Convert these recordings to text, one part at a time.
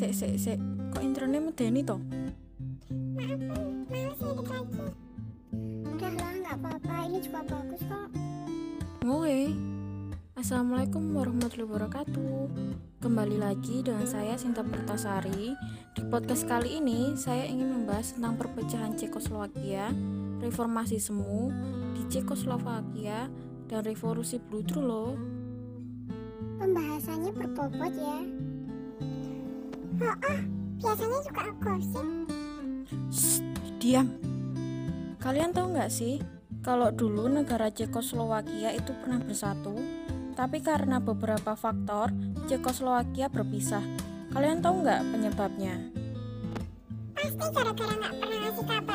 Sik, sik, sik. Kok intronya medeni toh? Males edit lagi. Udah lah, nggak apa-apa. Ini juga bagus kok. Ngoe. Assalamualaikum warahmatullahi wabarakatuh. Kembali lagi dengan saya Sinta Pertasari. Di podcast kali ini saya ingin membahas tentang perpecahan Cekoslowakia, reformasi semu di Cekoslowakia, dan revolusi Bludru loh. Pembahasannya berbobot ya. Oh, ah, biasanya juga gosip. Shh, diam. Kalian tahu nggak sih, kalau dulu negara Cekoslowakia itu pernah bersatu, tapi karena beberapa faktor, Cekoslowakia berpisah. Kalian tahu nggak penyebabnya? Pasti gara-gara nggak pernah ngasih kabar,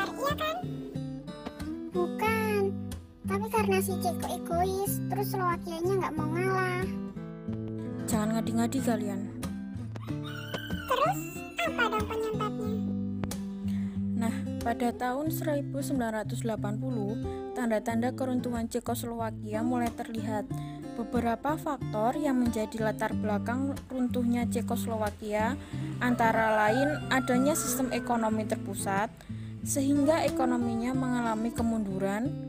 karena si Ceko egois, terus Slowakianya nggak mau ngalah. Jangan ngadi-ngadi kalian. Terus, apa dong penyebabnya? Nah, pada tahun 1980, tanda-tanda keruntuhan Cekoslowakia mulai terlihat. Beberapa faktor yang menjadi latar belakang runtuhnya Cekoslowakia antara lain adanya sistem ekonomi terpusat, sehingga ekonominya mengalami kemunduran,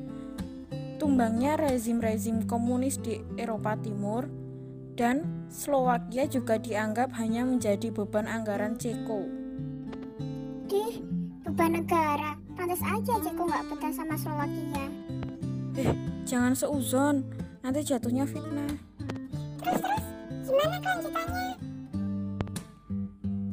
tumbangnya rezim-rezim komunis di Eropa Timur, dan Slowakia juga dianggap hanya menjadi beban anggaran Ceko. Dih, beban negara. Pantas aja Ceko nggak betah sama Slowakia. Eh, jangan seuzon, nanti jatuhnya fitnah. Terus-terus, gimana kelanjutannya?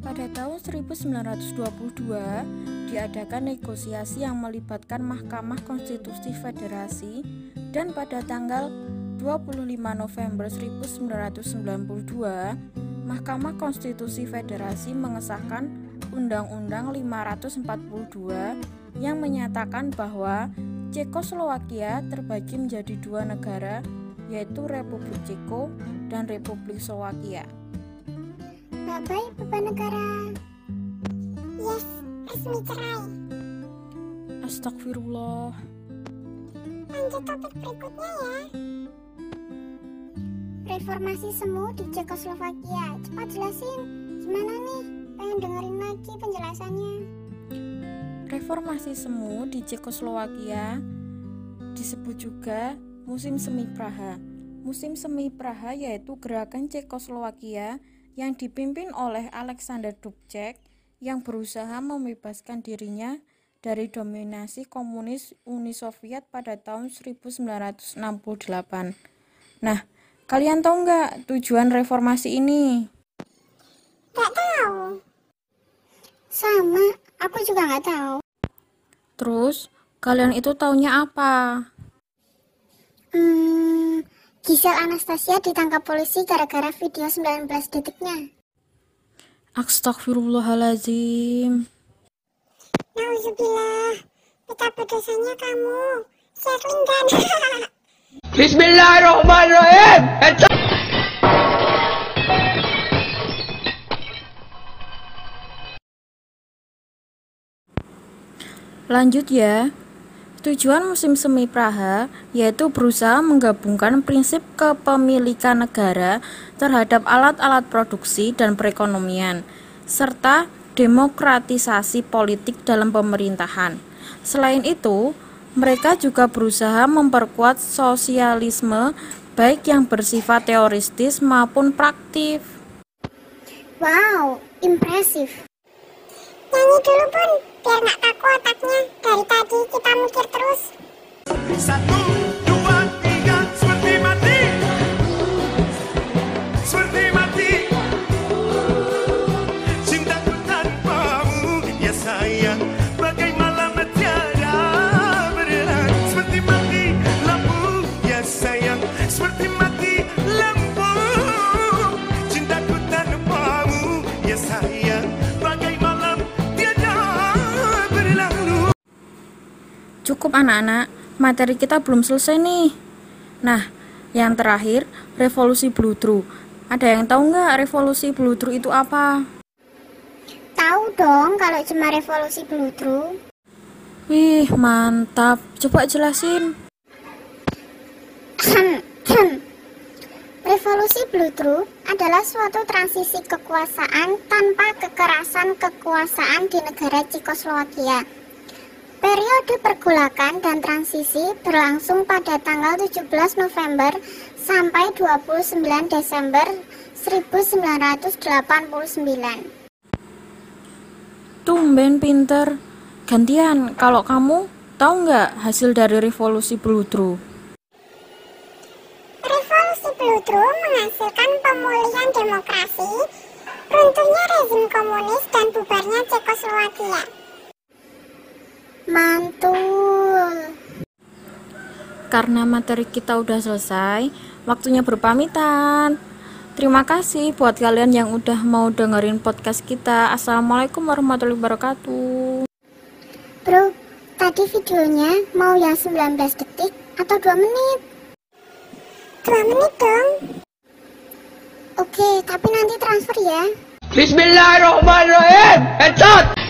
Pada tahun 1922, diadakan negosiasi yang melibatkan Mahkamah Konstitusi Federasi dan pada tanggal 25 November 1992, Mahkamah Konstitusi Federasi mengesahkan Undang-Undang 542 yang menyatakan bahwa Cekoslowakia terbagi menjadi dua negara, yaitu Republik Ceko dan Republik Slowakia. Baik beban negara. Yes, resmi cerai. Astagfirullah. Lanjut topik berikutnya ya. Reformasi semu di Cekoslowakia. Cepat jelasin. Gimana nih? Pengen dengerin lagi penjelasannya. Reformasi semu di Cekoslowakia disebut juga musim semi Praha. Musim semi Praha yaitu gerakan Cekoslowakia yang dipimpin oleh Alexander Dubček yang berusaha membebaskan dirinya dari dominasi komunis Uni Soviet pada tahun 1968. Nah, kalian tahu nggak tujuan reformasi ini? Gak tahu. Sama, aku juga nggak tahu. Terus, kalian itu taunya apa? Hmm, Gisel Anastasia ditangkap polisi gara-gara video 19 detiknya. Astagfirullahalazim. Nauzubillah, betapa dosanya kamu. Dan Bismillahirrahmanirrahim. Lanjut ya. Tujuan musim semi Praha yaitu berusaha menggabungkan prinsip kepemilikan negara terhadap alat-alat produksi dan perekonomian, serta demokratisasi politik dalam pemerintahan. Selain itu, mereka juga berusaha memperkuat sosialisme baik yang bersifat teoristis maupun praktif. Wow, impresif. Nyanyi dulu pun, biar nggak mikir terus. Satu, Cukup anak-anak, materi kita belum selesai nih. Nah, yang terakhir, revolusi Bludru. Ada yang tahu nggak revolusi Bludru itu apa? Tahu dong kalau cuma revolusi Bludru. Wih, mantap. Coba jelasin. Revolusi Blue True adalah suatu transisi kekuasaan tanpa kekerasan kekuasaan di negara Cekoslowakia. Periode pergolakan dan transisi berlangsung pada tanggal 17 November sampai 29 Desember 1989. Tumben pinter. Gantian, kalau kamu tahu nggak hasil dari revolusi Bludru? Revolusi Blue True menghasilkan pemulihan demokrasi, runtuhnya rezim komunis dan bubarnya Cekoslowakia. Mantul. Karena materi kita udah selesai, waktunya berpamitan. Terima kasih buat kalian yang udah mau dengerin podcast kita. Assalamualaikum warahmatullahi wabarakatuh. Bro, tadi videonya mau yang 19 detik atau 2 menit? 2 menit dong. Oke, tapi nanti transfer ya. Bismillahirrahmanirrahim. Headshot.